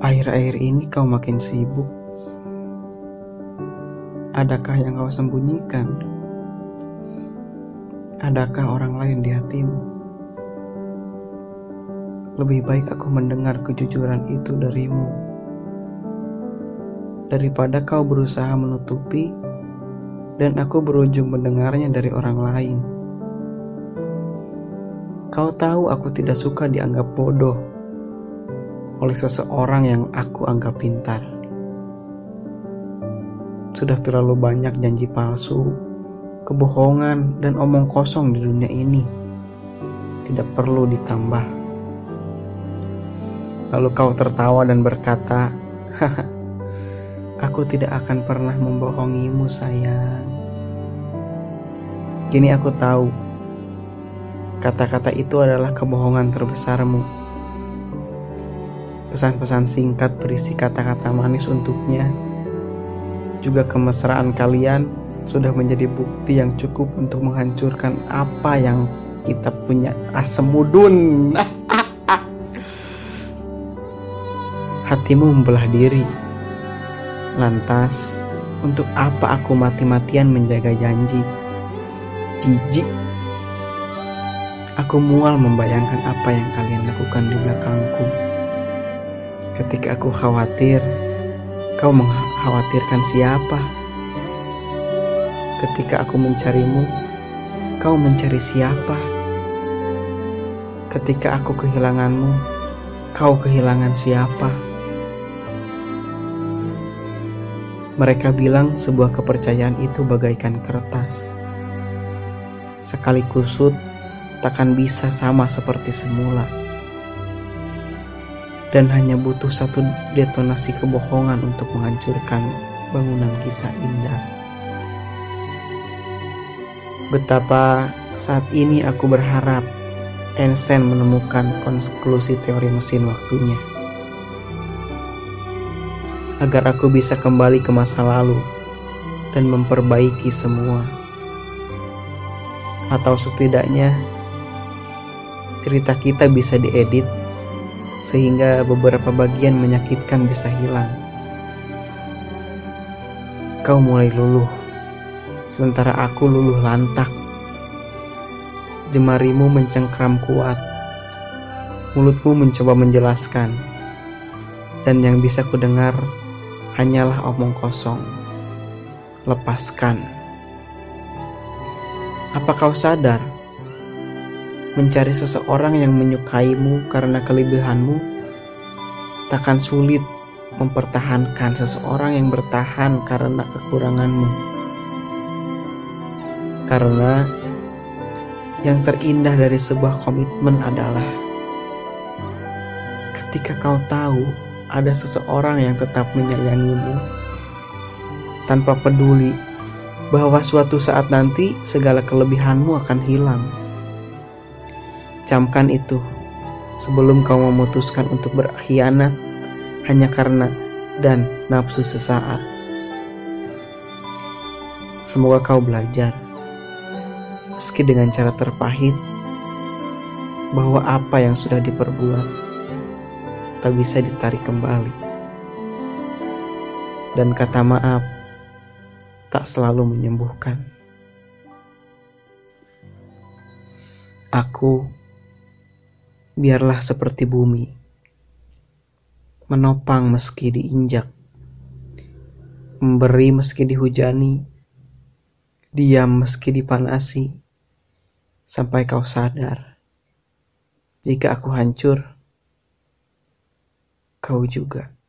Akhir-akhir ini kau makin sibuk. Adakah yang kau sembunyikan? Adakah orang lain di hatimu? Lebih baik aku mendengar kejujuran itu darimu daripada kau berusaha menutupi dan aku berujung mendengarnya dari orang lain. Kau tahu aku tidak suka dianggap bodoh oleh seseorang yang aku anggap pintar. Sudah terlalu banyak janji palsu, kebohongan, dan omong kosong di dunia ini. Tidak perlu ditambah. Lalu kau tertawa dan berkata, "Haha, aku tidak akan pernah membohongimu, sayang." Kini aku tahu kata-kata itu adalah kebohongan terbesarmu Pesan-pesan singkat berisi kata-kata manis untuknya. Juga kemesraan kalian sudah menjadi bukti yang cukup untuk menghancurkan apa yang kita punya asam mudun. Hatimu membelah diri. Lantas, untuk apa aku mati-matian menjaga janji? Jijik. Aku mual membayangkan apa yang kalian lakukan di belakangku. Ketika aku khawatir, kau mengkhawatirkan siapa? Ketika aku mencarimu, kau mencari siapa? Ketika aku kehilanganmu, kau kehilangan siapa? Mereka bilang sebuah kepercayaan itu bagaikan kertas. Sekali kusut, takkan bisa sama seperti semula dan hanya butuh satu detonasi kebohongan untuk menghancurkan bangunan kisah indah. Betapa saat ini aku berharap Einstein menemukan konklusi teori mesin waktunya. Agar aku bisa kembali ke masa lalu dan memperbaiki semua. Atau setidaknya cerita kita bisa diedit sehingga beberapa bagian menyakitkan bisa hilang. Kau mulai luluh, sementara aku luluh lantak. Jemarimu mencengkram kuat, mulutmu mencoba menjelaskan, dan yang bisa kudengar hanyalah omong kosong. Lepaskan. Apa kau sadar mencari seseorang yang menyukaimu karena kelebihanmu, takkan sulit mempertahankan seseorang yang bertahan karena kekuranganmu. Karena yang terindah dari sebuah komitmen adalah ketika kau tahu ada seseorang yang tetap menyayangimu tanpa peduli bahwa suatu saat nanti segala kelebihanmu akan hilang. Camkan itu sebelum kau memutuskan untuk berkhianat hanya karena dan nafsu sesaat. Semoga kau belajar, meski dengan cara terpahit, bahwa apa yang sudah diperbuat tak bisa ditarik kembali. Dan kata maaf tak selalu menyembuhkan. Aku biarlah seperti bumi, menopang meski diinjak, memberi meski dihujani, diam meski dipanasi, sampai kau sadar. Jika aku hancur, kau juga.